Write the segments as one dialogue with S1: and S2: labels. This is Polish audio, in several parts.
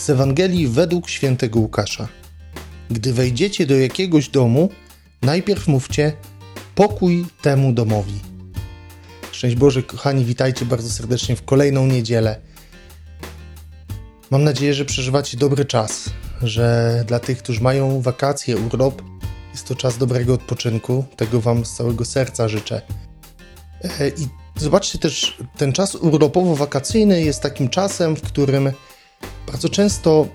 S1: Z Ewangelii według świętego Łukasza. Gdy wejdziecie do jakiegoś domu, najpierw mówcie pokój temu domowi. Szczęść Boże, kochani, witajcie bardzo serdecznie w kolejną niedzielę. Mam nadzieję, że przeżywacie dobry czas, że dla tych, którzy mają wakacje, urlop, jest to czas dobrego odpoczynku. Tego Wam z całego serca życzę. E, I zobaczcie też, ten czas urlopowo-wakacyjny jest takim czasem, w którym bardzo często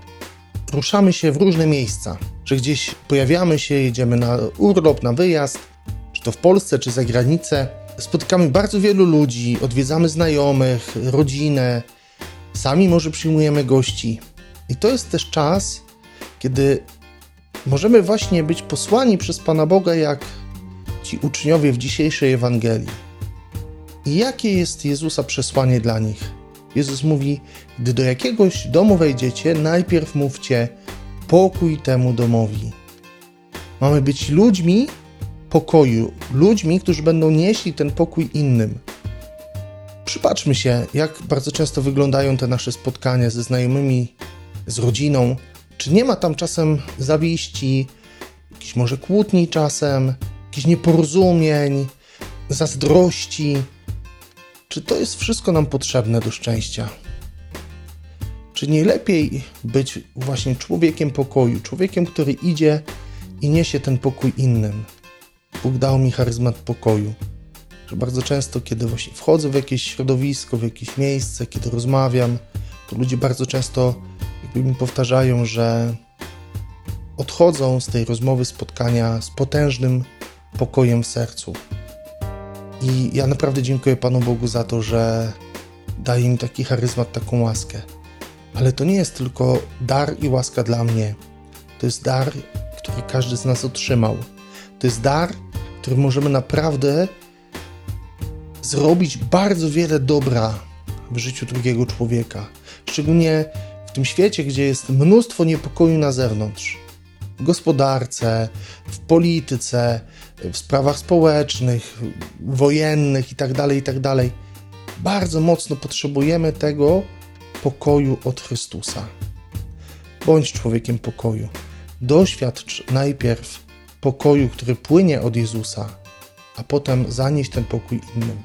S1: ruszamy się w różne miejsca, że gdzieś pojawiamy się, jedziemy na urlop, na wyjazd, czy to w Polsce, czy za granicę. Spotykamy bardzo wielu ludzi, odwiedzamy znajomych, rodzinę, sami może przyjmujemy gości. I to jest też czas, kiedy możemy właśnie być posłani przez Pana Boga, jak ci uczniowie w dzisiejszej Ewangelii. I jakie jest Jezusa przesłanie dla nich? Jezus mówi: Gdy do jakiegoś domu wejdziecie, najpierw mówcie pokój temu domowi. Mamy być ludźmi pokoju, ludźmi, którzy będą nieśli ten pokój innym. Przypatrzmy się, jak bardzo często wyglądają te nasze spotkania ze znajomymi, z rodziną. Czy nie ma tam czasem zawiści, jakichś może kłótni czasem, jakichś nieporozumień, zazdrości? Czy to jest wszystko nam potrzebne do szczęścia? Czy nie lepiej być właśnie człowiekiem pokoju, człowiekiem, który idzie i niesie ten pokój innym? Bóg dał mi charyzmat pokoju. Że bardzo często, kiedy właśnie wchodzę w jakieś środowisko, w jakieś miejsce, kiedy rozmawiam, to ludzie bardzo często jakby mi powtarzają, że odchodzą z tej rozmowy, spotkania z potężnym pokojem w sercu. I ja naprawdę dziękuję Panu Bogu za to, że daje mi taki charyzmat, taką łaskę. Ale to nie jest tylko dar i łaska dla mnie. To jest dar, który każdy z nas otrzymał. To jest dar, który możemy naprawdę zrobić bardzo wiele dobra w życiu drugiego człowieka. Szczególnie w tym świecie, gdzie jest mnóstwo niepokoju na zewnątrz. Gospodarce, w polityce, w sprawach społecznych, wojennych itd., itd. Bardzo mocno potrzebujemy tego pokoju od Chrystusa. Bądź człowiekiem pokoju. Doświadcz najpierw pokoju, który płynie od Jezusa, a potem zanieś ten pokój innym.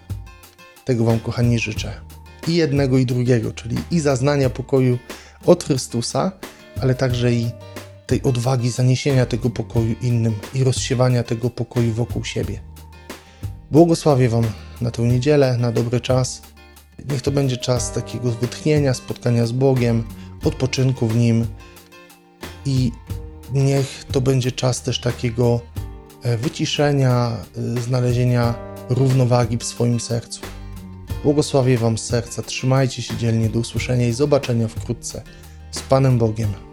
S1: Tego Wam, kochani, życzę. I jednego, i drugiego, czyli i zaznania pokoju od Chrystusa, ale także i tej odwagi zaniesienia tego pokoju innym i rozsiewania tego pokoju wokół siebie. Błogosławię Wam na tę niedzielę, na dobry czas. Niech to będzie czas takiego wytchnienia, spotkania z Bogiem, odpoczynku w Nim i niech to będzie czas też takiego e, wyciszenia, e, znalezienia równowagi w swoim sercu. Błogosławię Wam serca, trzymajcie się dzielnie, do usłyszenia i zobaczenia wkrótce. Z Panem Bogiem.